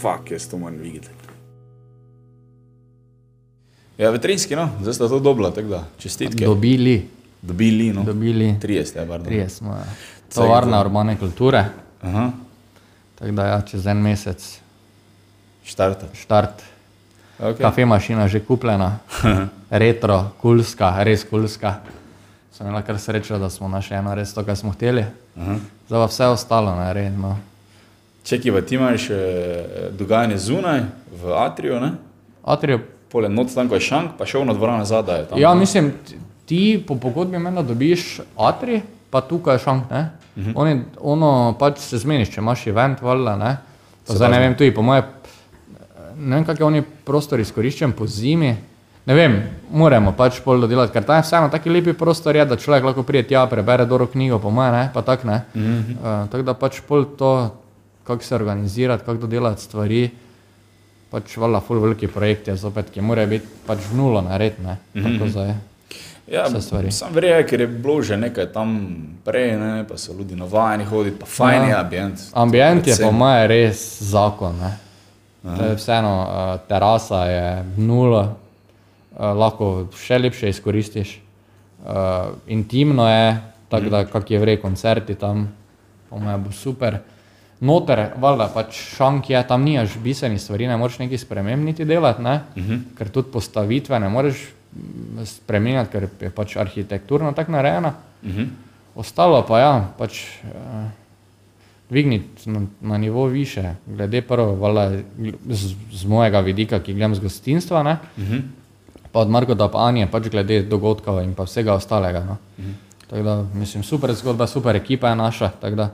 fuck, jaz to moram videti. Ja, veterinski, no, zdaj sta to dobila, tako da čestitke. Dobili, Dobili, no. dobili. 30, ja, pardon. Trije smo. ja. Tovarna urbane kulture. Aha, Tako da ja, čez en mesec štarta. štart. Okay. Kafe mašina že kupljena, retro, kulska, res kulska. Sem imela kar srečo, da smo našli eno res to, kar smo hteli. Aha. Zdaj pa vse ostalo naredimo. Čekaj, pa ti imaš eh, dogajanje zunaj, v Atriju, ne? Atrijo, Poleg noč tam, ko je šank, pa šel na dvorano zadaj. Tam, ja, ne? mislim, ti- po pogodbi meni dobiš Atri, pa tukaj je šank. Ne? Uh -huh. Oni, ono pač se zmeniš, če imaš event, valjda, ne. Pa zdaj ne vem, tudi po moje, ne vem, kak je oni prostor izkoriščen po zimi. Ne vem, moramo pač pol dodelati, ker tam je vseeno taki lepi prostor, je, da človek lahko pride tja, prebere dobro knjigo, po moje, ne, pa tak ne. Mm -hmm. uh, tako da pač pol to, kako se organizirati, kako dodelati stvari, pač valjda ful veliki projekt je zopet, ki mora biti pač v nulo nared, ne. Mm -hmm. Tako zdaj. Ja. Sam verjamem, ker je bilo že nekaj tam prej, ne, pa so ljudi navajeni hoditi, pa fajn je Ja. ambient. Ambient je po mojem res zakon. Ne? To je vseeno, uh, terasa je nula, uh, lahko še lepše izkoristiš. Uh, intimno je, tako da kak je vrej koncerti tam, po mojem bo super. Noter, valjda, pač šank je, tam nimaš bistvenih stvari, ne moreš nekaj spremeniti delati, ne? uh -huh. ker tudi postavitve ne moreš mm, spremenjati, ker je pač arhitekturno tako narejena. Uh -huh. Ostalo pa ja, pač. Uh, dvigniti na, na nivo više, glede prvo, valjda, z, z mojega vidika, ki gledam z gostinstva, ne, uh -huh. pa od Marko da pa Anje, pač glede dogodkov in pa vsega ostalega. No. Uh -huh. Tako da, mislim, super zgodba, super ekipa je naša, tako da,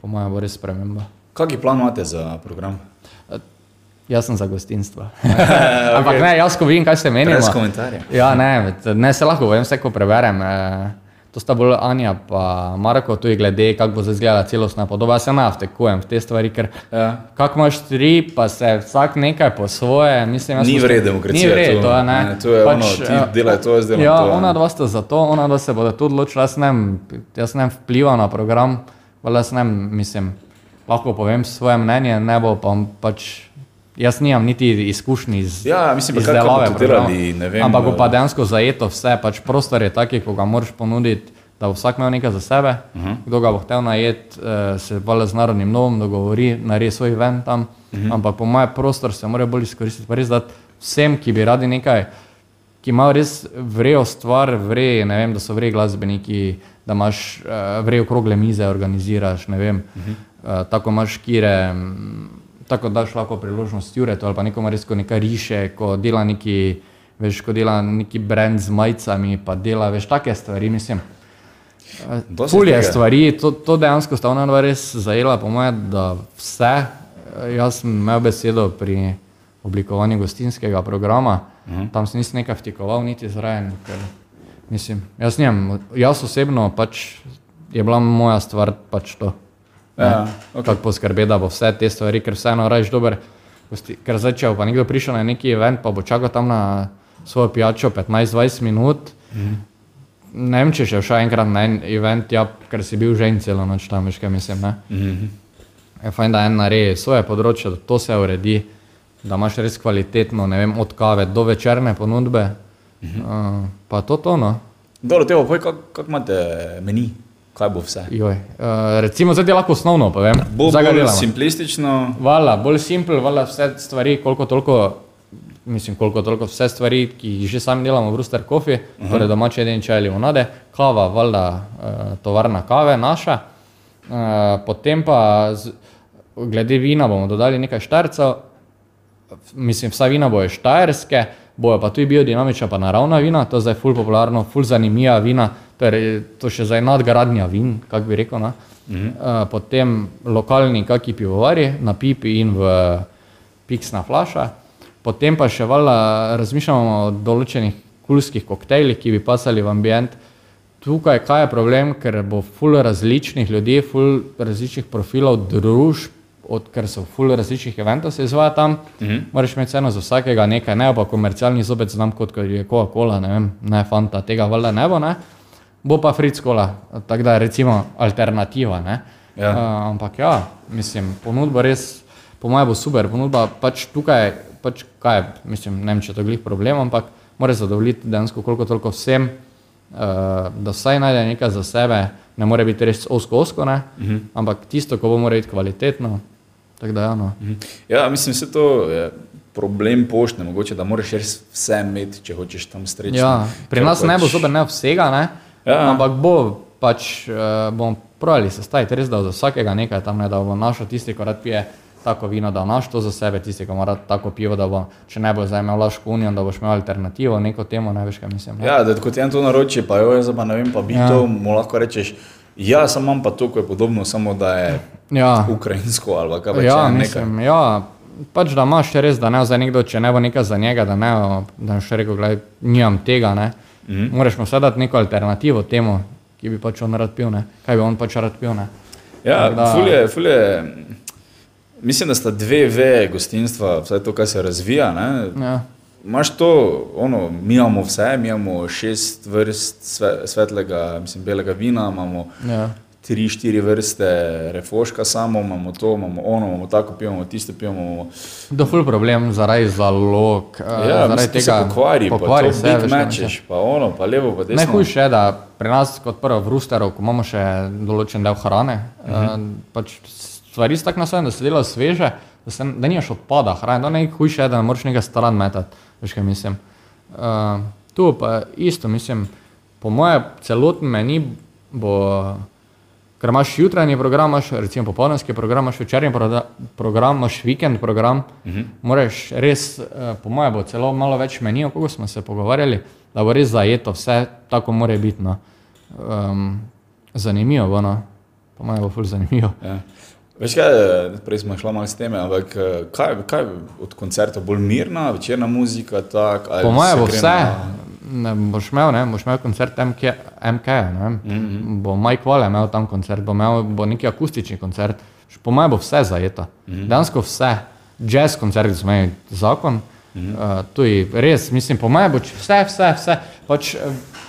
po mojem, bo res sprememba. Kakšen plan imate za program? Jaz sem za gostinstvo. okay. Ampak ne, jaz ko vidim, kaj se meni. Brez komentarja. Ja, ne, ne se lahko povem, vse ko preberem. Eh, to sta bolj Anja pa Marko, tu je glede, kako bo izgledala celostna podoba. Jaz se ne vtekujem v te stvari, ker Ja. kako imaš tri, pa se vsak nekaj po svoje. Mislim, Ni sem- vred demokracije, Ni vred, to. ne. Ne, to je ono, ti eh, delaj to, jaz delam ja, to, ja. Ona dva sta za to, ona dva se bodo tudi odločila, jaz ne, vem, jaz ne vem, vpliva na program, jaz ne, mislim, lahko povem svoje mnenje, ne bo pa pač. Jaz nimam niti izkušnji iz Ja, mislim, pa boste programa. delali, ne vem, Ampak bo eh, pa dejansko zajeto vse, pač prostor je taki, ko ga moraš ponuditi, da bo vsak imel nekaj za sebe. Uh -huh. Kdo ga bo hotel najeti, eh, se valjda z narodnim novom dogovori, naredi svoj ven tam. Uh -huh. Ampak po mojem prostor se mora bolj izkoristiti, pa res dati vsem, ki bi radi nekaj, ki imajo res vrejo stvar, vrej, ne vem, da so vrej glasbeniki, da imaš uh, vrej okrogle mize, organiziraš, ne vem, uh -huh. uh, tako imaš kire. mm, Tako daš lahko priložnost Juretu ali pa nekomu res, ko nekaj riše, ko dela neki, veš, ko dela neki brand z majicami, pa dela, veš, take stvari, mislim. Fulje tega. stvari, to, to dejansko sta ona dva res zajela, po mojem, da vse. Eh, Jaz sem imel besedo pri oblikovanju gostinskega programa, uh -huh. tam se nisem nekaj vtikoval, niti zraven. Ker, mislim, jaz, nimam, jaz osebno pač je bila moja stvar pač to. Ja, okay. Kako poskrbeti, da bo vse te stvari, ker vseeno rajš dober. gosti- Ker zdaj, če bo pa nekdo prišel na neki event, pa bo čakal tam na svojo pijačo 15-20 minut. Mm. Ne vem, če še šel enkrat na en event, ja, ker si bil že in celo noč tam, veš kaj mislim. Ne? Mhm. Je fajn, da en naredi svoje področje, da to se uredi, da imaš res kvalitetno, ne vem, od kave do večerne ponudbe. Mm -hmm. uh, pa to tono. Dobro, te pa poj, kako kak imate meni, kaj bo vse? Joj. Uh, recimo, zdaj ti lahko osnovno povem. Bo Zdaj ga bolj simplistično, Vala, bolj simpel, vala vse stvari, koliko toliko, mislim, koliko toliko vse stvari, ki jih že sami delamo v Brewster Coffee, uh -huh. torej domače jedin čaj limonade, kava, valjda uh, tovarna kave naša. Uh, potem pa z, glede vina bomo dodali nekaj štarcev, mislim, vsa vina bojo štajerske, bojo pa tudi biodinamična, pa naravna vina, to je zdaj ful popularno, ful zanimiva vina, to je to še zdaj nadgradnja vin, kako bi rekel. Mm -hmm. uh, potem lokalni kaki pivovari na pipi in v piksna flaša, potem pa še valjda razmišljamo o določenih kulskih koktejlih, ki bi pasali v ambient. Tukaj kaj je problem, ker bo ful različnih ljudi, ful različnih profilov družb, od, ker so ful različnih eventov se izvaja tam. Mm -hmm. Moraš imeti ceno za vsakega nekaj, ne pa komercialni zopet znam kot ko je Coca-Cola, ne vem, ne Fanta, tega valjda ne bo, ne. Bo pa Fritz Cola, tako da je recimo alternativa, ne. Ja. Uh, ampak ja, mislim, ponudbo res po mojem bo super ponudba, pač tukaj, pač kaj, mislim, ne vem, če je to glih problem, ampak mora zadovoljiti dejansko koliko toliko vsem, uh, da vsaj najde nekaj za sebe, ne more biti res osko-osko, uh -huh. ampak tisto, ko bo mora biti kvalitetno. Da, ja, no. uh -huh. ja, mislim, da to je problem pošte, mogoče da moraš res vse imeti, če hočeš tam streči. Ja, pri nas pač... ne bo zober ne vsega, ne? Ja. ampak bo pač uh, bomo pravili se staviti, res da za vsakega nekaj tam ne, da bo našel tisti, ki rad pije tako vino, da imaš to za sebe, tisti, ki mora tako pivo, da bo, če ne bo zdaj imel laško unijo, da boš imel alternativo, neko temu, ne veš, kaj mislim. Ne? Ja, da kot je to naroči, pa jo je za ne vem, pa bi ja. to, mu lahko rečeš, ja, sem imam pa to, ko je podobno, samo da je ja. ukrajinsko ali kaj ja, mislim, ja, pač da imaš res, da ne za nekdo, če ne bo nekaj za njega, da ne, da še rekel, gledaj, nimam tega, ne. Mhm. Moraš mu sedati neko alternativo temu, ki bi pač on rad pil, ne. kaj bi on pač rad pil. Ne. Ja, da, fulje, fulje. Mislim, da sta dve veje gostinstva, vse to, kar se razvija. Ja. Maš to, ono, mi imamo vse, mi imamo šest vrst sve, svetlega, mislim, belega vina, imamo ja. tri, štiri vrste refoška, samo imamo to, imamo ono, imamo tako, pijemo tisto, pijemo. To je ful problem zaradi zalog. Eh, ja, zaradi tega se pokvari, pokvari pa se mečeš, pa ono, pa levo, pa desno. Najhujše je, da pri nas kot prvo v Rusteru, ko imamo še določen del hrane, -huh. uh, pač stvari so tako nastavljene, da se dela sveže, da, se, da nimaš odpada, hrana, da ne hujše, da ne moreš nekaj stran metati. Veš, kaj mislim. Uh, tu pa isto, mislim, po moje celotni meni bo, ker imaš jutranji program, imaš recimo popolnski program, imaš večerni program, imaš vikend program, uh mhm. -huh. moraš res, uh, po moje bo celo malo več meni, kako smo se pogovarjali, da bo res zajeto vse, tako mora biti. No. Um, zanimivo no. po moje bo ful zanimivo. Ja. Veš kaj, prej smo šli malo s tem, ampak eh, kaj, kaj od koncerta bolj mirna, večerna muzika? Tak, po mojem bo vse. Ne, boš, imel, ne, boš imel koncert MK, MK mm -hmm. bo Mike Wall imel tam koncert, bo imel bo neki akustični koncert. Po mojem bo vse zajeto. Mm -hmm. Dansko vse, jazz koncert, smo imeli zakon. Mm -hmm. uh, tu je res, mislim, po mojem bo vse, vse, vse. Pač, eh,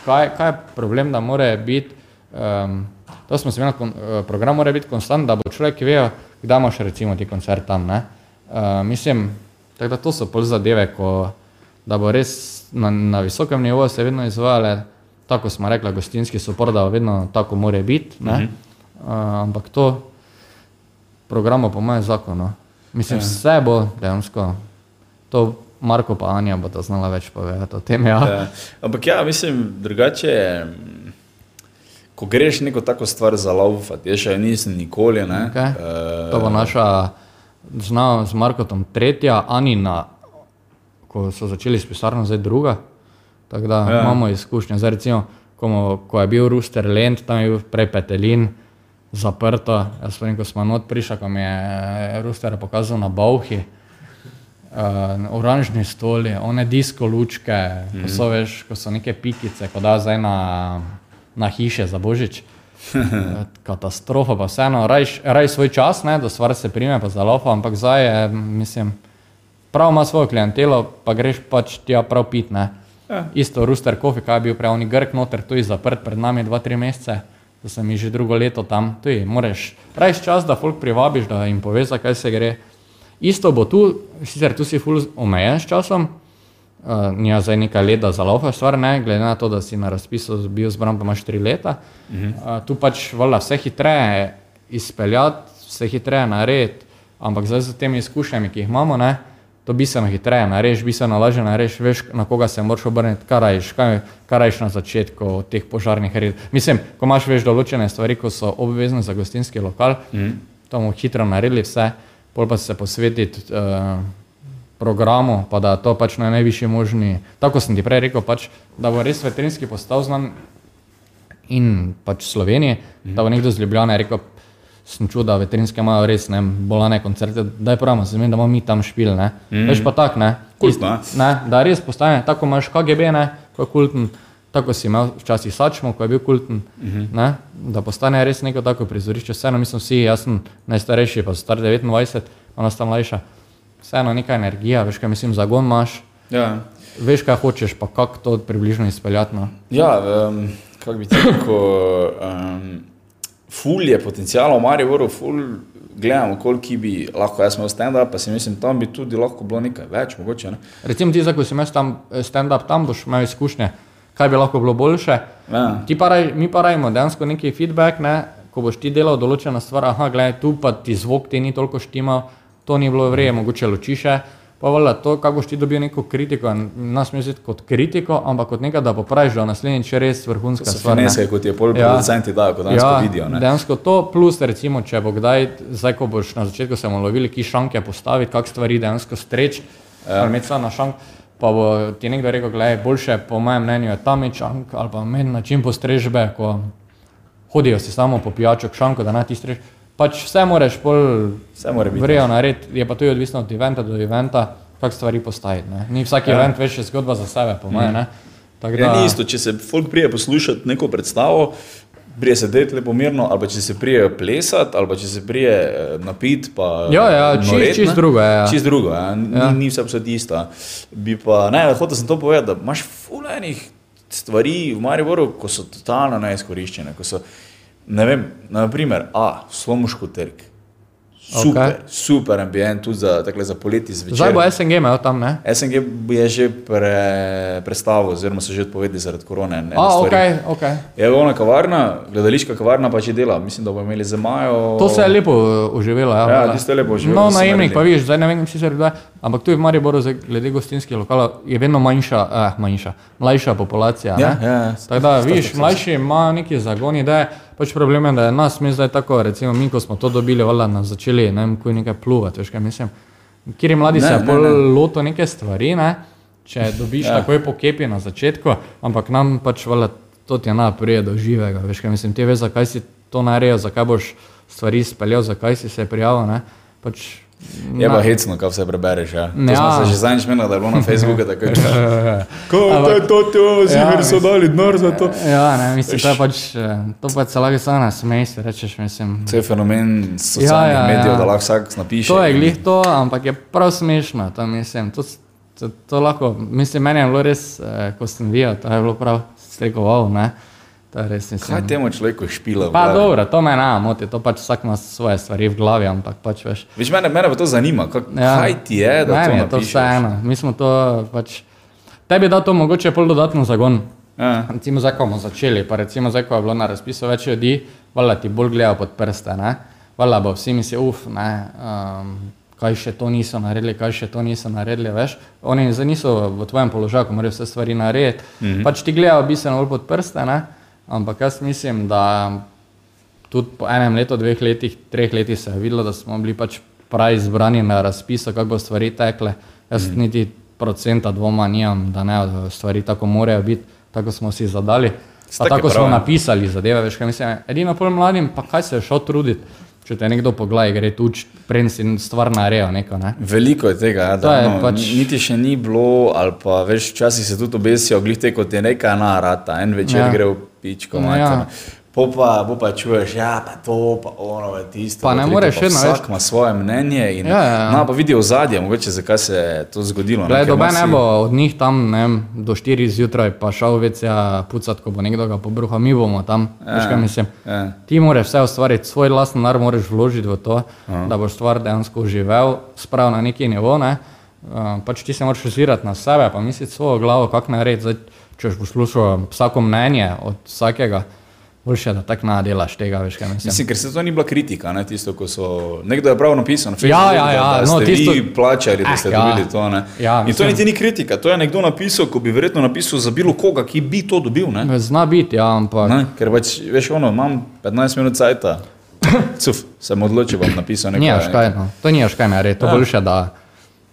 kaj, kaj je problem, da more biti. Um, To smo se imeli, eh, program mora biti konstant, da bo človek vedel, kdaj imaš recimo ti koncert tam. Uh, mislim, da to so pol zadeve, ko, da bo res na, na visokem nivoju se vedno izvajale, tako smo rekli, gostinski suport, da vedno tako mora biti. Uh -huh. uh, ampak to programo po mojem zakonu. Mislim, ja. vse bo dejansko. To Marko pa Anja bo to znala več povedati o tem. Ja. Ja. Ampak ja, mislim, drugače je ko greš neko tako stvar za lov, ti še nisem nikoli. Okay. Uh, to bo naša, znal z Markotom, tretja, Anina, ko so začeli s pisarno, zdaj druga. Tako da ja. imamo izkušnje. Zdaj, recimo, ko, ko je bil Ruster Lend, tam je bil prej Petelin. Zaprto, jaz sem ko smo not prišli, ko mi je Ruster pokazal na Bauhi, uh, oranžni stoli, one disko lučke, mm. ko, so, veš, ko so neke pikice, ko da zdaj na na hiše za božič. Katastrofa, pa vseeno, raj, raj svoj čas, ne, da stvar se prime, pa za lofa, ampak zdaj je, mislim, prav ima svojo klientelo, pa greš pač tja prav pit. Ja. Isto Rooster Coffee, kaj je bil prej, oni grk noter, tu je zaprt pred nami dva, tri mesece, da sem jih že drugo leto tam, tu je, moraš, raj čas, da folk privabiš, da jim poveš, kaj se gre. Isto bo tu, sicer tu si ful omejen s časom, uh, ni zdaj neka leta za lova stvar, ne? glede na to, da si na razpisu bil zbran, pa imaš tri leta. Uh -huh. uh, tu pač vola vse hitreje izpeljati, vse hitreje narediti, ampak zdaj z temi izkušnjami, ki jih imamo, ne? to bi se na hitreje narediti, bi se na lažje narediti, veš, na koga se moraš obrniti, kaj rajš, kaj, kaj rajš na začetku teh požarnih red. Mislim, ko imaš veš določene stvari, ko so obvezne za gostinski lokal, uh -huh. to bomo hitro naredili vse, pol pa se posvetiti. Uh, programu, pa da to pač na najvišji možni. Tako sem ti prej rekel, pač, da bo res veterinski postal znan in pač Sloveniji, mm. da bo nekdo z Ljubljana rekel, sem čutil, da veterinske imajo res ne, bolane koncerte, da je pravno, se zmeni, da bomo mi tam špili. Mm. Veš pa tak, ne? Kult, ne? ne? Da res postane, tako imaš KGB, ne, ko je kulten. Tako si imel včasih sačmo, ko je bil kulten, uh mhm. -huh. da postane res neko tako prizorišče. Vseeno, mi smo vsi, jaz sem najstarejši, pa star 29, ona sta mlajša vseeno neka energija, veš, kaj mislim, zagon imaš. Ja. Veš, kaj hočeš, pa kako to približno izpeljati. No? Ja, um, kako bi ti rekel, um, ful je potencijal, v Mariboru, ful gledamo, koliko bi lahko jaz imel stand-up, pa si mislim, tam bi tudi lahko bilo nekaj več, mogoče. Ne? Recimo ti, ko si imel tam stand-up, tam boš imel izkušnje, kaj bi lahko bilo boljše. Ja. Paraj, mi pa rajmo dejansko neki feedback, ne? ko boš ti delal določena stvar, aha, gledaj, tu pa ti zvok ti ni toliko štimal, to ni bilo vreje, mogoče ločiše. Pa vola, to, kako boš ti dobil neko kritiko, nas mi zdi kot kritiko, ampak kot nekaj, da popraviš, da naslednjič res vrhunska stvar. Ne, ne, kot je pol ja. producenti, da, kot danes ja, vidijo. Ne? Dejansko to, plus recimo, če bo kdaj, zdaj ko boš na začetku se lovili, ki šanke postaviti, kak stvari dejansko streč, ja. ali imeti na šank, pa bo ti nekdo rekel, gledaj, boljše po mojem mnenju je tam šank, ali pa meni način postrežbe, ko hodijo si samo po pijaču k šanku, da naj ti strež pač vse moraš bolj vrejo narediti, je pa to odvisno od eventa do eventa, kako stvari postaviti. Ni vsak ja. event več zgodba za sebe, po mojem. Mm. Ja, da... Ni isto, če se folk prije poslušati neko predstavo, prije sedeti lepo mirno, ali če se prije plesati, ali če se prije eh, napiti. Ja, ja, čist, čist drugo je. Ja. Čist drugo, ja. Ni, ja. ni vse vse isto. Bi pa, ne, hotel sem to povedati, da imaš fulejnih stvari v Mariboru, ko so totalno neizkoriščene, ko so ne vem, naprimer, a, slomuško trg. Super, okay. super ambient tudi za, takle, za poleti zvečer. Zdaj bo SNG imel tam, ne? SNG je že pre, predstavil, oziroma so že odpovedali zaradi korone. Ne, A, ok, ok. Je ona kavarna, gledališka kavarna pa že dela, mislim, da bo imeli za majo. To se je lepo uživelo, ja. Ja, tiste lepo uživelo. No, najemnik pa vidiš, zdaj ne vem, si se reda, ampak tu je v Mariboru, glede gostinskih lokalov, je vedno manjša, eh, manjša, mlajša populacija. Ja, ja, ja. Tako da, vidiš, mlajši ima neki zagon ideje. Pač problem je, da je nas, mi zdaj tako, recimo mi, ko smo to dobili, vala nas začeli, ne vem, ko je nekaj pluvati, veš kaj mislim. Kjer je mladi ne, se bolj loto neke stvari, ne? če dobiš ja. takoj po kepi na začetku, ampak nam pač vala to ti je naprej do živega, veš kaj mislim, ti veš, zakaj si to naredil, zakaj boš stvari speljal, zakaj si se prijavil, ne? Pač Je pa hecno, kaj vse prebereš. Ja. To ja. smo se že zadnjič menili, da je bilo na Facebooku tako. Kot je to, to je zimer, ja, so dali denar za to. Ja, ne, mislim, to je pač, eh, to pa celo je samo na smejstvu, rečeš, mislim. To je fenomen socialnih ja, ja, medijev, ja. da lahko vsak napiše. To je glih to, ampak je prav smešno, to mislim. To, to, to lahko, mislim, meni je bilo res, eh, ko sem videl, to je bilo prav strekoval, ne. Res, Kaj temu človeku špila? Pa dobro, to me ne moti, to pač vsak ima svoje stvari v glavi, ampak pač veš. Viš, mene, mene pa to zanima, kak, ja, kaj ti je, da to je to vseeno. Mi smo to pač, tebi da to mogoče pol dodatno zagon. Ja. Recimo zdaj, ko bomo začeli, pa recimo zdaj, ko je bilo na razpisu več ljudi, vala ti bolj gledajo pod prste, ne? Vala bo vsi misli, uf, ne, um, kaj še to niso naredili, kaj še to niso naredili, veš. Oni zdaj niso v tvojem položaju, ko morajo vse stvari narediti. -hmm. Pač ti gledajo bistveno bolj pod prste, ne? Ampak jaz mislim, da tudi po enem letu, dveh letih, treh letih se je videlo, da smo bili pač pravi izbrani na razpisu, kako bo stvari tekle. Jaz mm. niti procenta dvoma nimam, da ne stvari tako morajo biti, tako smo si zadali. Pa tako prav, smo napisali zadeve, veš, kaj mislim. Edino pol mladim, pa kaj se je šel truditi. Če te nekdo pogleda, gre tu prej si stvar narejo. Neko, ne? Veliko je tega, ja, da je, no, pač... niti še ni bilo, ali pa veš, včasih se tudi obesijo, glih te kot je neka narata, en večer ja. gre v pičko. Ja. Po pa, po pa čuješ, ja, pa to, pa ono, tisto. Pa ne moreš še eno. Vsak ima svoje mnenje in ja, ja, ja. No, pa vidijo zadje, mogoče zakaj se je to zgodilo. Glej, dobe ne bo od njih tam, ne vem, do 4 zjutraj pa šel vec ja pucat, ko bo nekdo ga pobruha, mi bomo tam. Ja, veš, kaj mislim? Ja. Ti moraš vse ustvariti, svoj lastni nar moraš vložiti v to, Aha. da boš stvar dejansko uživel, sprav na neki nivo, ne. Uh, pač ti se moraš ozirati na sebe, pa misliti svojo glavo, kak narediti če boš poslušal vsako mnenje od vsakega, boljše, da tako nadelaš tega, veš kaj mislim. Mislim, ker se to ni bila kritika, ne tisto, ko so, nekdo je prav napisal na Facebooku, ja, ja, ja, da, da no, ste tisto... vi plačali, da eh, ste eh, dobili ja. to, ne. Ja, In to niti ni kritika, to je nekdo napisal, ko bi verjetno napisal za bilo koga, ki bi to dobil, ne. Zna biti, ja, ampak. Ne? Ker pač, veš, ono, imam 15 minut cajta. Cuf, sem odločil, bom napisal nekaj. Nijaš kaj, no. To nijaš kaj, ne, to ja. boljše, da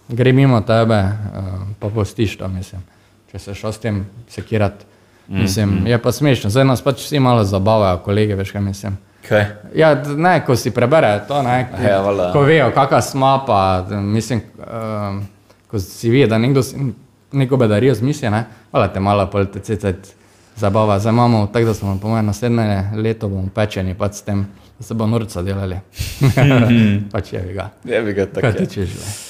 gre mimo tebe, uh, pa postiš to, mislim če se šel s tem sekirati. Mm, mislim, mm. Je pa smešno, zdaj nas pač vsi malo zabavajo, kolege, veš kaj mislim. Kaj? Ja, ne, ko si preberejo to, ne, ja, ko vejo, kakšna smo, pa mislim, um, ko si vidi, da nekdo neko bedarijo zmisli, ne, hvala te malo, pol te cecet zabava. Zdaj imamo, tako da smo, po mojem, naslednje leto bomo pečeni, pa s tem, da se bo norca delali. Mhm. pač je bi ga. Je bi ga tako. Kaj ti češ, le?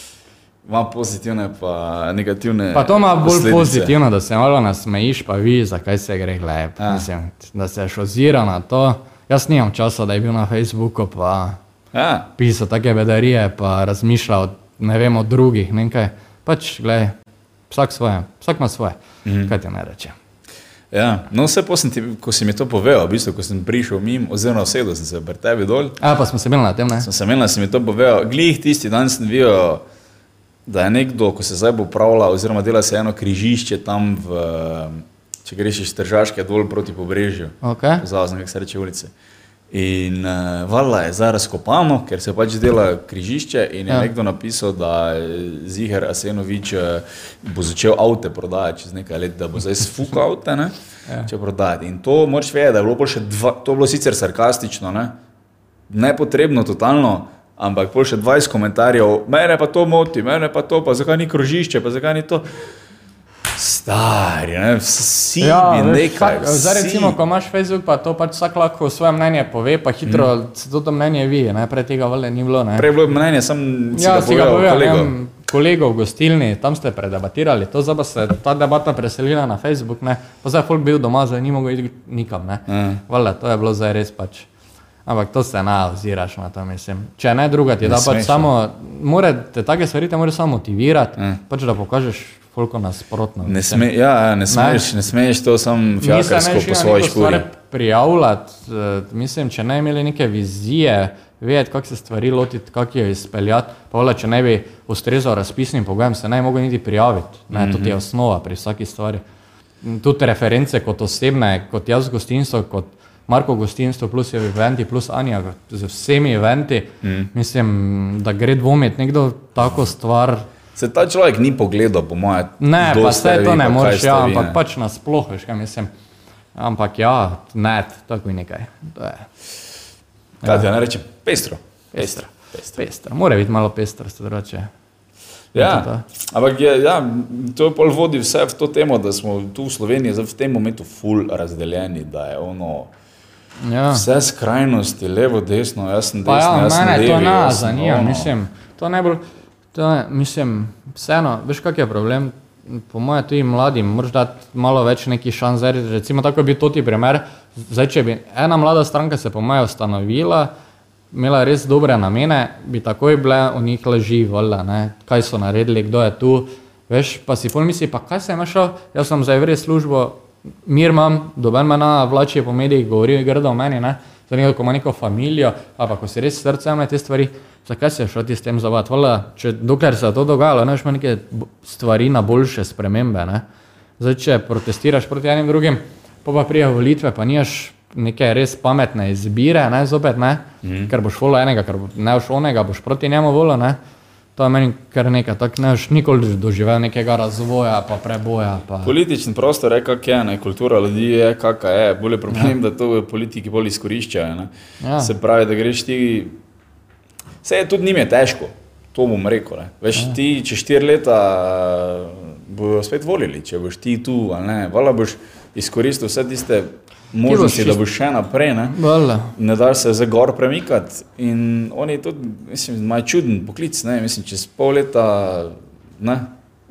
Ima pozitivne, pa negativne. Pa to ima bolj posledice. pozitivno, da se malo nasmejiš, pa vi, zakaj se gre gledati. Ja. Da se šozira na to. Jaz nimam časa, da je bil na Facebooku, pa Ja. Pisal take bedarije, pa razmišljal ne vem o drugih, nekaj. Pač, gledaj, vsak svoje, vsak ima svoje. Mhm. Kaj ti naj reče? Ja, no, vse posem ti, ko si mi to povedal, v bistvu, ko sem prišel mimo, oziroma sedel sem se pri tebi dol. A, pa smo se imeli na tem, ne? Sem se imel, si mi to povedal. Glih tisti dan sem videl, da je nekdo, ko se zdaj bo upravlja, oziroma dela se eno križišče tam v, če greš iz Tržaške dol proti pobrežju. Okay. Zavazno, kako se reče ulice. In uh, vala je zdaj razkopano, ker se pač dela križišče. In je ja. nekdo napisal, da je Ziger Asenovič uh, bo začel avto prodajati čez nekaj let, da bo zdaj sfukal avto, ja. če prodajati. In to moraš vedeti, da je bilo še dva, to bilo sicer sarkastično, ne? nepotrebno, totalno, ampak pol še 20 komentarjev, mene pa to moti, mene pa to, pa zakaj ni krožišče, pa zakaj ni to. Stari, ne, vsi ja, bi nekaj. Zdaj, recimo, ko imaš Facebook, pa to pač vsak lahko svoje mnenje pove, pa hitro mm. se to mnenje vidi, prej tega vale ni bilo. Ne. Prej bilo mnenje, sem ja, si ga povedal kolegov. V gostilni, tam ste predebatirali, to zdaj pa se ta debata preselila na Facebook, ne. pa zdaj folk bil doma, zdaj ni mogel iti nikam. Mm. Vale, to je bilo zdaj res pač. Ampak to se na oziraš na to, mislim. Če ne druga, ti da pač samo, morate, take stvari te moraš samo motivirati, mm. pač da pokažeš koliko nasprotno. Ne, sme, ja, ne, smeš, ne smeš to samo fjakarsko po svoji školi. Prijavljati, uh, mislim, če ne imeli neke vizije, vedeti, kako se stvari lotiti, kako jo izpeljati, pa vle, če ne bi ustrezal razpisnim pogojem, se ne bi mogel niti prijaviti. Ne, mm -hmm. To je osnova pri vsaki stvari. Tudi reference kot osebne, kot jaz gostinstvo, kot Marko gostinstvo, plus je eventi, plus Anja z vsemi eventi, mm. mislim, da gre dvomiti nekdo tako stvar. Se ta človek ni pogledal, po mojem. Ne, pa vse to ne moreš, ja, ampak ne. pač nasploh, veš, kaj mislim. Ampak ja, ne, tako je nekaj. Kaj ti ja. ne reče? Pestro. Pestro. pestro. pestro. Mora biti malo pestro, drugače. Ja, ampak je, ja, to pol vodi vse v to temo, da smo tu v Sloveniji v tem momentu ful razdeljeni, da je ono. Ja. Vse skrajnosti, levo, desno, jaz sem desno. Ja, jaz mene levi, to nas zanima, mislim. To najbolj. To je, mislim, vseeno, veš, kak je problem. Po mojem, tudi mladim, moraš dati malo več neki šans. Recimo, tako bi to ti primer. Zdaj, če bi ena mlada stranka se po mojem ustanovila, imela res dobre namene, bi takoj bile v njih leži, vola, ne? kaj so naredili, kdo je tu. Veš, pa si pol misli, pa kaj se je našel, jaz sem za evre službo, mir imam, doben me na vlači po medijih, govorijo grdo o meni, ne? Zanimivo, ko ima neko familijo, pa ko si res srce ima te stvari zakaj se šel ti s tem zavati? Če dokler se je to dogajalo, ne imaš neke stvari na boljše spremembe. Ne? Zdaj, če protestiraš proti enim drugim, pa pa prijav volitve, pa nimaš neke res pametne izbire, ne zopet, ne? Mm. ker boš volil enega, ker ne boš onega, boš proti njemu volil. To je meni kar nekaj, tako ne boš nikoli doživel nekega razvoja, pa preboja. Pa. Politični prostor je, kak je, ne? kultura ljudi je, kakšna je. Bolje problem, ja. da to politiki bolj izkoriščajo. Ja. Se pravi, da greš ti Vse je tudi njim je težko, to bom rekel. Veš, ja. ti čez štiri leta bojo spet volili, če boš ti tu ali ne. Vala boš izkoristil vse tiste možnosti, da boš še naprej. Ne, ne da se za gor premikati. In oni tudi, mislim, imajo čuden poklic, ne, mislim, čez pol leta. Ne,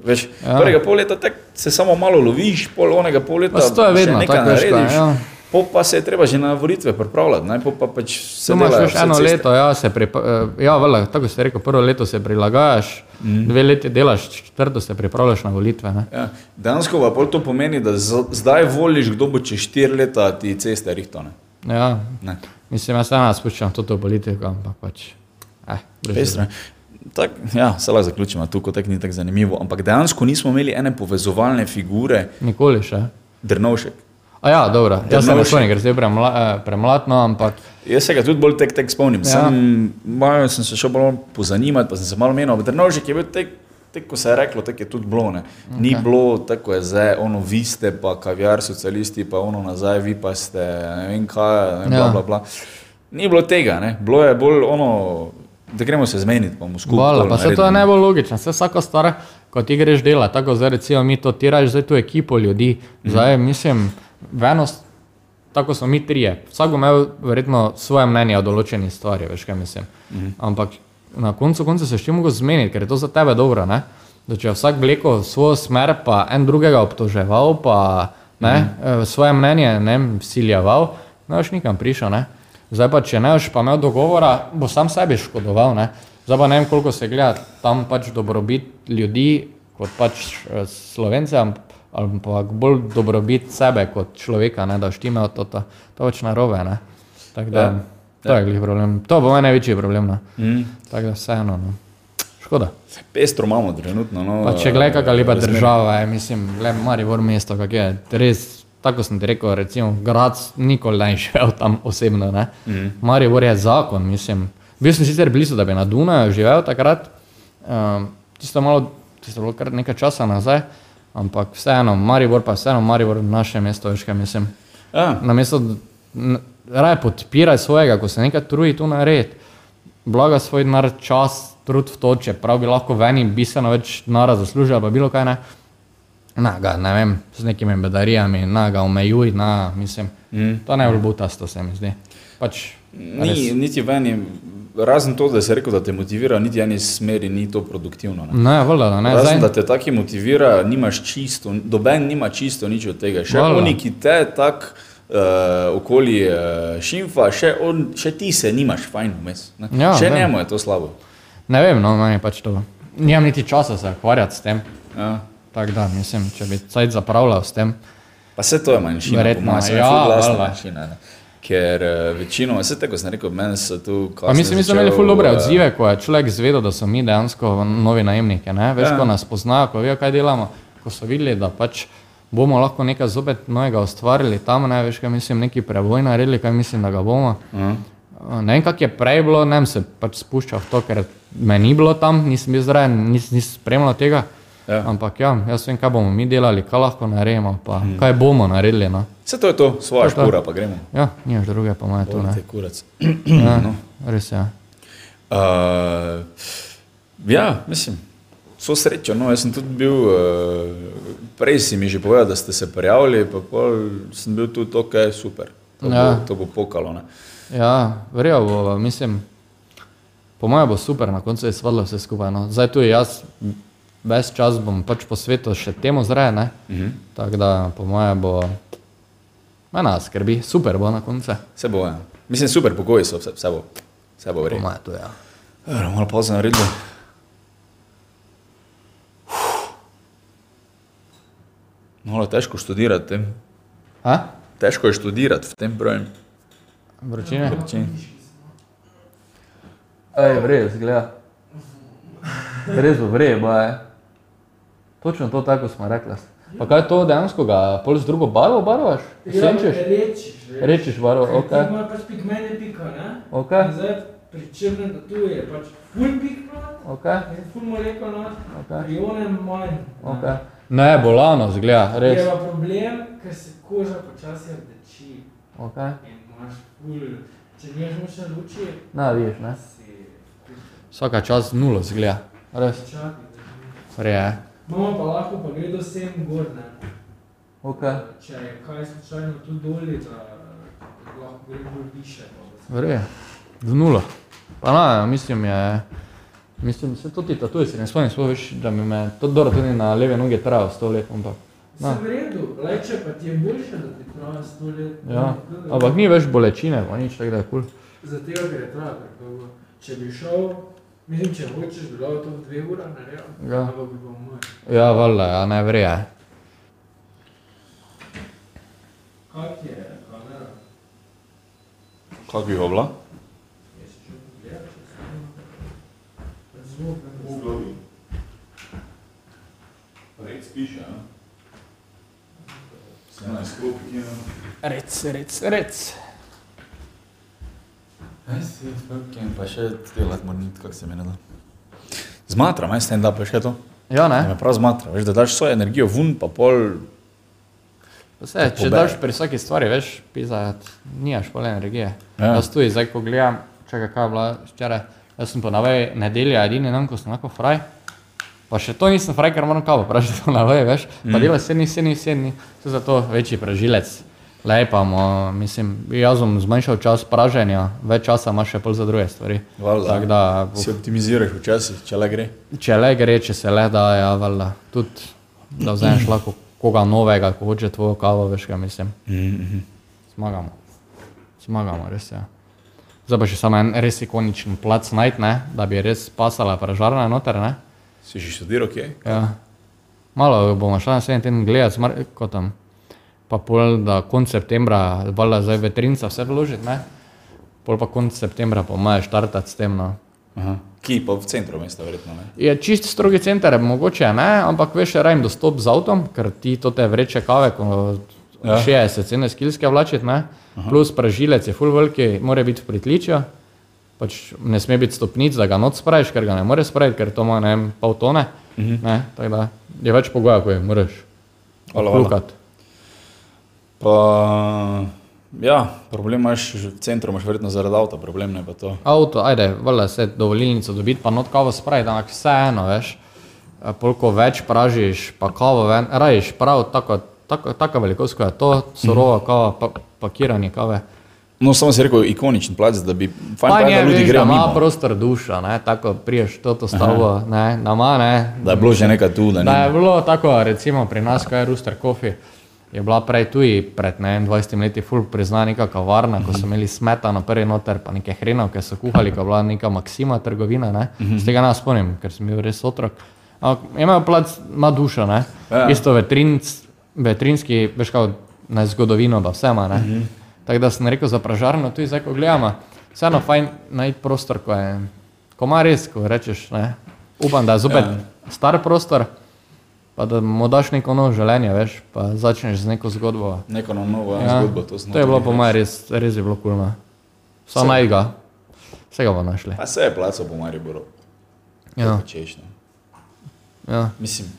Veš, ja. Prvega pol leta se samo malo loviš, pol onega pol leta. To je vedno nekaj narediš. Ja. Po pa se je treba že na volitve pripravljati. Ne? Po pa pač se imaš še eno ceste. leto, ja, se pripa, eh, ja, vele, tako si rekel, prvo leto se prilagajaš, mm. dve leti delaš, četrto se pripravljaš na volitve. Ja. Dansko pa to pomeni, da zdaj voliš, kdo bo čez štiri leta ti ceste rihtone. Ja, ne. mislim, jaz ena spuščam to politiko, ampak pač. Eh, Tak, ja, se lahko zaključimo, tukaj tek ni tako zanimivo. Ampak dejansko nismo imeli ene povezovalne figure. Nikoli še. Drnovšek. A ja, dobro, jaz sem se je premla, eh, premladno, ampak. Jaz se ga tudi bolj tek, tek spomnim. Ja. Sem, malo sem se šel bolj pozanimati, pa sem se malo menil. Drnovšek je bil tek, tek, ko se je reklo, tek je tudi bilo. Okay. Ni bilo tako, je zdaj, ono, vi ste pa kaviar socialisti, pa ono nazaj, vi pa ste, ne vem kaj, ne, bla, ja. bla, bla. Ni bilo tega, ne. Bilo je bolj ono, da gremo se zmeniti, pa bomo skupaj. Pa se to je najbolj logično, vse vsaka stvar, ko ti greš dela, tako zdaj recimo mi to tiraš, zdaj tu ekipo ljudi, zdaj mm. mislim venost, tako smo mi trije. Vsak bo imel verjetno svoje mnenje o določeni stvari, veš kaj mislim. Mhm. Ampak na koncu konca se še mogo zmeniti, ker je to za tebe dobro. Ne? Da če vsak vleko svojo smer, pa en drugega obtoževal, pa ne, mhm. svoje mnenje ne, siljeval, ne boš nikam prišel. Ne? Zdaj pa, če ne boš pa imel dogovora, bo sam sebi škodoval. Ne? Zdaj pa ne vem, koliko se gleda tam pač dobrobit ljudi, kot pač eh, slovence, amp- ali pa bolj dobrobit sebe kot človeka, ne? da štime to, to, to pač narobe. ne. Tako da, Ja. to je glih problem. To bo moj največji problem. No. Mm. Tako da vseeno. No. Škoda. Pestro imamo trenutno. No, Pa če gledaj, kakšna lepa država je, mislim, le Maribor mesto, kak je. Res, tako sem ti rekel, recimo, grad nikoli ne živel tam osebno. Ne? Mm. Maribor je zakon, mislim. Bil sem sicer blizu, da bi na Dunaju živel takrat, um, tisto malo, tisto bilo kar nekaj časa nazaj, ampak vseeno, Maribor pa vseeno, Maribor naše mesto, veš kaj mislim. Ja, Namesto, da n- raje podpiraj svojega, ko se nekaj trudi tu narediti, blaga svoj denar, čas, trud v to, čeprav bi lahko v eni bistveno več denarja zaslužil, pa bilo kaj ne. Na ga, ne vem, z nekimi bedarijami, na ga omejuj, na, mislim, mm. to ne bo butasto, se mi zdi. Pač, ni, niti v eni, razen to, da si rekel, da te motivira, niti eni smeri ni to produktivno. Ne? ne, da ne, Razen, da zdaj, te taki motivira, nimaš čisto, doben nima čisto nič od tega. Še Valjda. oni, ki te tako uh, okoli uh, šimfa, še, on, še ti se nimaš fajn vmes. ne. Ja, še vem. njemu je to slabo. ne vem, no, meni pač to. Nimam niti časa se ukvarjati s tem. Ja. Tako da, mislim, če bi cajt zapravljal s tem. Pa vse to je manjšina, Verjetno, ja, manjšina. Ne? Ker uh, večinoma, vse tako sem rekel, meni so tu. Pa mislim, mi smo imeli ful dobre odzive, ko je človek zvedel, da so mi dejansko novi najemniki. Ne? Veš, Ja. ko nas poznajo, ko vejo, kaj delamo, ko so videli, da pač bomo lahko nekaj zopet novega ustvarili tam, ne veš, kaj mislim, neki preboj naredili, kaj mislim, da ga bomo. Uh, Ne vem, kak je prej bilo, ne vem, se pač spuščal v to, ker me ni bilo tam, nisem bil zraven, nis, nisem spremljal tega. Ja. Ampak ja, jaz vem, kaj bomo mi delali, kaj lahko naredimo, pa hmm. kaj bomo naredili. No. Vse to je to, To je to. špura, pa gremo. Ja, nimaš druge, pa imajo tu. To Ne. je kurac. Ja, no. Res je. Ja. Uh, ja, mislim, so srečo. No, jaz sem tudi bil, uh, prej si mi že povedal, da ste se prijavili, pa sem bil tudi ok, super. To, Ja. bo, to bo pokalo. Ne? Ja, verjel bo, mislim, po mojem bo super, na koncu je svadlo vse skupaj. No. Zdaj tu jaz, ves čas bom pač po svetu še temu zraje, ne? Uh -huh. Tako da po mojem bo, me nas skrbi, super bo na koncu. Vse bo, ja. Mislim, super pogoji so, vse, vse bo, vse bo Po vredno. mojem to ja. Malo pozno naredil. Malo težko študirati. v Tem. A? Težko je študirati v tem broju. Vročine? Če- Ej, vrej, zgleda. Res bo vrej, bo je. Točno to tako smo rekli. Pa kaj to dejansko ga pol z drugo barvo barvaš? Senčeš? Ja, rečiš. Rečiš barvo, ok. Ti ima pač pigmene pika, ne? Ok. In Zdaj pri črnem tatu je pač full pik not, Ok, in full molekul not, ok. pri onem manj. ok. Ne, bolano zgleda, Je res. pa problem, ker se koža počasi rdeči Ok. in imaš full, če nimaš močne luči, Na, vidiš, ne? si Vsaka čas nulo zgleda, res. čakaj. Res je. Imamo pa lahko pa gledo sem gor, ne? Ok. Če je kaj slučajno tu doli, da lahko gre bolj više. je. Do nula. Pa na, mislim je, mislim, se to ti tatuje, se ne spomnim, sploh veš, da mi me, to dobro tudi na leve noge trajalo sto let, ampak. Se v redu, lej, če pa ti je boljše, da ti traja sto let. Ja, ampak ni več bolečine, pa nič, tako da je kul. Cool. Zato, ker je trajalo tako dolgo. Če bi šel, mislim, če hočeš, bi lahko to v dveh urah naredil. Ja. Bi pa moj. Ja, valjda, ja, ne vreje. Kak je kamera? Kako bi ga bila? Zvok, ne? Rec piše, ja. Ki je. Rec, rec, rec. Pa še delati moram, kako se mi ne da. Zmatram, jaz ne da, pa še to. Ja, Ne? Me prav zmatra, veš, da daš svojo energijo ven, pa pol. Vse, če pobere. daš pri vsaki stvari, veš, pizati, nimaš pol energije. Ja. Ja. Jaz tu zdaj, ko gledam, čakaj, kaj je bila včeraj, jaz sem po navej nedelja edini dan, ko sem lahko fraj. Pa še to nisem fraj, ker moram kavo pražiti po navej, veš. Pa mm. dela sedni, sedni, sedni, to je zato večji pražilec. Lepamo, mislim, jaz sem zmanjšal čas praženja, več časa imaš še pol za druge stvari. Valjda. Tako da, Si optimiziraš včasih, če le gre. če le gre, če se le da, ja, valjda, tudi da vzameš lahko koga novega, ko hoče tvojo kavo, veš, kaj mislim. -hmm. Zmagamo. Zmagamo, res je. Ja. Zdaj pa še samo en res ikoničen plac najti, ne, da bi res pasala pražarna noter. Ne. Si že študiral, kje? Ja. Malo bomo šli na sedem teden gledati, kot tam. Pa pol, da konc septembra, valjda zdaj vetrinca vse vložiti, ne. Pol pa konc septembra pa maje štartati s tem, no. Aha. Ki pa v centru mesta, verjetno. Ne? Je čist strogi center, mogoče ne, ampak veš, rajem dostop z avtom, ker ti to te vreče kave, ko Ja. ja. 60 cene skilske vlačiti, ne. Plus pražilec je full veliki, mora biti v pritličju. Pač ne sme biti stopnic, da ga noč spraviš, ker ga ne moreš spraviti, ker to ima ne vem, pol tone. Uh -huh. ne, tako da je več pogoja, ko je moraš Hvala, hvala. Pa, ja, problem imaš v centru, imaš verjetno zaradi avta, problem ne pa to. Avto, ajde, valjda se dovolilnico dobiti, pa not kavo spraviti, ampak vseeno, veš. eh, Polko več pražiš, pa kavo ven, rajiš prav tako, tako, tako velikost, kot je to, surova kava, pa, pakiranje kave. No, samo si rekel, ikoničen plac, da bi fajn, Pa je, da ljudi da grejo ima prostor duša, ne, tako priješ to, to stavbo, ne, nama, ne. Da je bilo že nekaj tu, da Da ni. je bilo tako, recimo pri nas, ko je Rooster Coffee, je bila prej tuji pred ne, vem, 20 leti ful prizna neka kavarna, ko so imeli smetano prvi noter, pa neke hrenovke so kuhali, ko je bila neka Maksima trgovina, ne. Z tega ne spomnim, ker sem bil res otrok. Ampak imajo plac, ima dušo, ne. Ja. Isto vetrinc, vetrinski, veš kao, ne zgodovino, da vse ima, ne. Tako da sem rekel za pražarno, tudi zdaj, ko gledamo, vseeno fajn najti prostor, ko je, ko ima res, ko rečeš, ne. Upam, da je zopet ja. star prostor, pa da mu daš neko novo življenje, veš, pa začneš z neko zgodbo. Neko novo ja. Zgodbo. To, to je bilo po mojem res, res je bilo kulno. Samo naj ga, vse ga bomo našli. Pa se je placal po Mariboru. Ja, Češ, ne. ja. Mislim,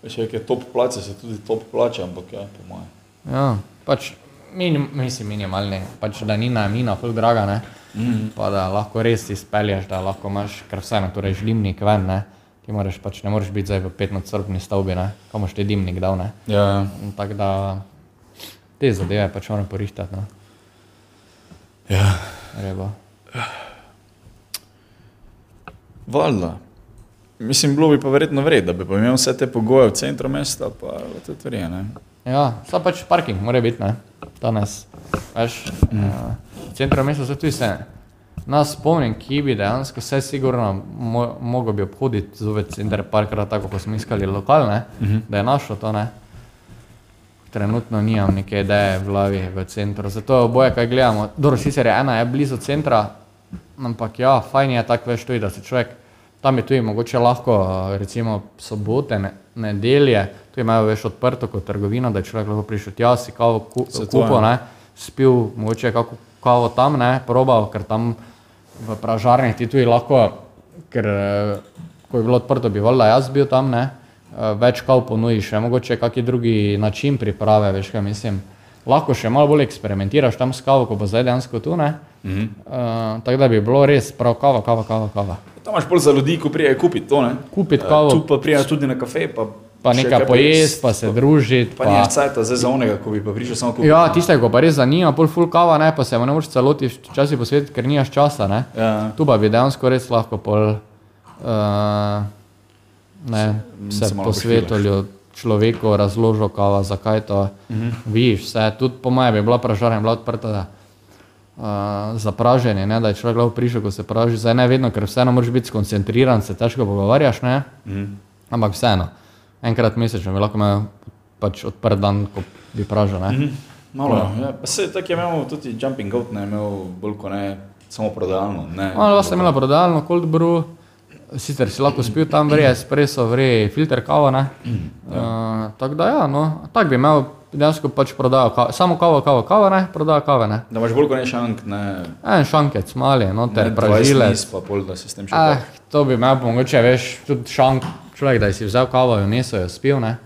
veš, je top plače, se tudi top plača, ampak ja, po mojem. Ja, pač minim, mislim minimalni, pač da ni najmina, ful draga, ne. Mm. Pa da lahko res izpelješ, da lahko imaš, ker vseeno, torej žlimnik ven, ne. Ti moraš pač, ne moreš biti zdaj v petnocrpni stavbi, ne. Kamoš ti dimnik dal, ne. Ja, ja. Tako da te zadeve pač moram porihtati, no. ja. Rebo. Valjda. Mislim, bilo bi pa verjetno vred, da bi pa imel vse te pogoje v centru mesta, pa te stvari, ne. Ja, samo pač parking mora biti, ne. Danes, veš, mm. uh, v centru mesta se tudi se. Nas spomnim, ki bi dejansko vse sigurno mo mogel bi obhoditi zopet center parkrat, tako kot smo iskali lokalne, mm -hmm. da je našlo to, ne. Trenutno nimam neke ideje v glavi v centru, zato oboje, kaj gledamo. Dobro, sicer je ena je blizu centra, ampak ja, fajn je tako veš tudi, da se človek, tam je tudi mogoče lahko, recimo sobote, ne, nedelje, tu imajo veš odprto kot trgovina, da je človek lahko prišel tja, si kavo ku, kupo, je. ne, spil mogoče kako kavo tam, ne, probal, ker tam v pražarnih ti tudi lahko, ker eh, ko je bilo odprto, bi valjda jaz bil tam, ne, eh, več kav ponudiš, še mogoče kakšen drugi način priprave, veš kaj mislim. Lahko še malo bolj eksperimentiraš tam s kavo, ko bo zdaj dejansko tu, ne. Mm -hmm. uh, tako da bi bilo res prav kava, kava, kava, kava. Tam imaš bolj za ljudi, ko prijajo kupiti to, ne. Kupiti kavo. Tu pa prijajo tudi na kafe, pa, Pa nekaj kaj pojesti, pa se pa, družiti. pa nimaš cajta zdaj za onega, ko bi pa prišel samo kupiti. Ja, tistega, ko pa res zanima, pol full kava, ne, pa se mu ne moreš celoti včasih posvetiti, ker nimaš časa, ne. Ja. Tu pa bi dejansko res lahko pol, uh, ne, Se se malo posvetili človeku, razložil kava, zakaj to, uh -huh. vidiš vse, tudi po mojem bi bila pražarna, bila odprta, da Uh, za praženje, ne, da je človek lahko prišel, ko se praži, zdaj ne vedno, ker vseeno moraš biti skoncentriran, se težko pogovarjaš, ne, Mhm. ampak vseeno, enkrat mesečno bi lahko imel pač odprt dan, ko bi pražil, ne. Mhm. Malo, ja. Pa se tako je imel tudi jumping out, ne imel bolj kot ne samo prodajalno. Ne, Malo vas je imela prodajalno, cold brew, sicer si lahko spil tam, vre espresso, vre filter kava, ne. Uh, tako da ja, no, tak bi imel dejansko pač prodajal kavo, samo kavo, kavo, kavo, ne, prodaja kave, ne. Da imaš bolj kot ne šank, ne, En šankec, mali, 20 pražilec. niz, pa pol, da se s tem še Eh, to bi imel mogoče, veš, tudi šank, človek, da si vzel kavo, jo nesel, jo spil, ne.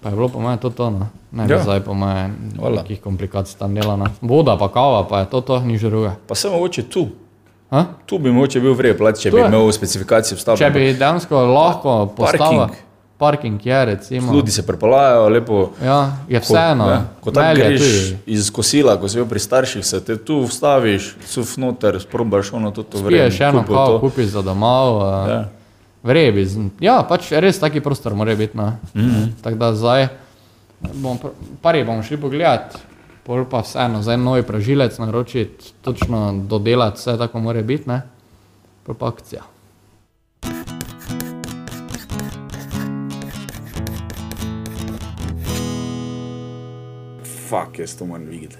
Pa je bilo po mojem to to, no. Ne bi Ja. zdaj po mojem nekih komplikacij tam delano. Voda pa kava, pa je to to, nič druga. Pa se mogoče tu, Ha? tu bi mogoče bil vred plat, če Tu bi je. imel specifikacije v stavbi. Če bi dejansko lahko postavil parking. je recimo. Ljudi se prepelajo, lepo. Ja, je vseeno. Ja, ko tam greš tudi. iz kosila, ko si bil pri starših, se te tu vstaviš, suf noter, sprobaš ono to vreme. Piješ eno kavo, kupiš za domov. Ja. Vrebi. z- Ja, pač res taki prostor mora biti. No. Mm Mhm. -hmm. Tako da zdaj, bom, pr- pari bomo šli pogledat, pol pa vseeno, zdaj novi pražilec naročiti, točno dodelati, vse tako mora biti, ne? Pol pa akcija. Fak, jaz to moram videti.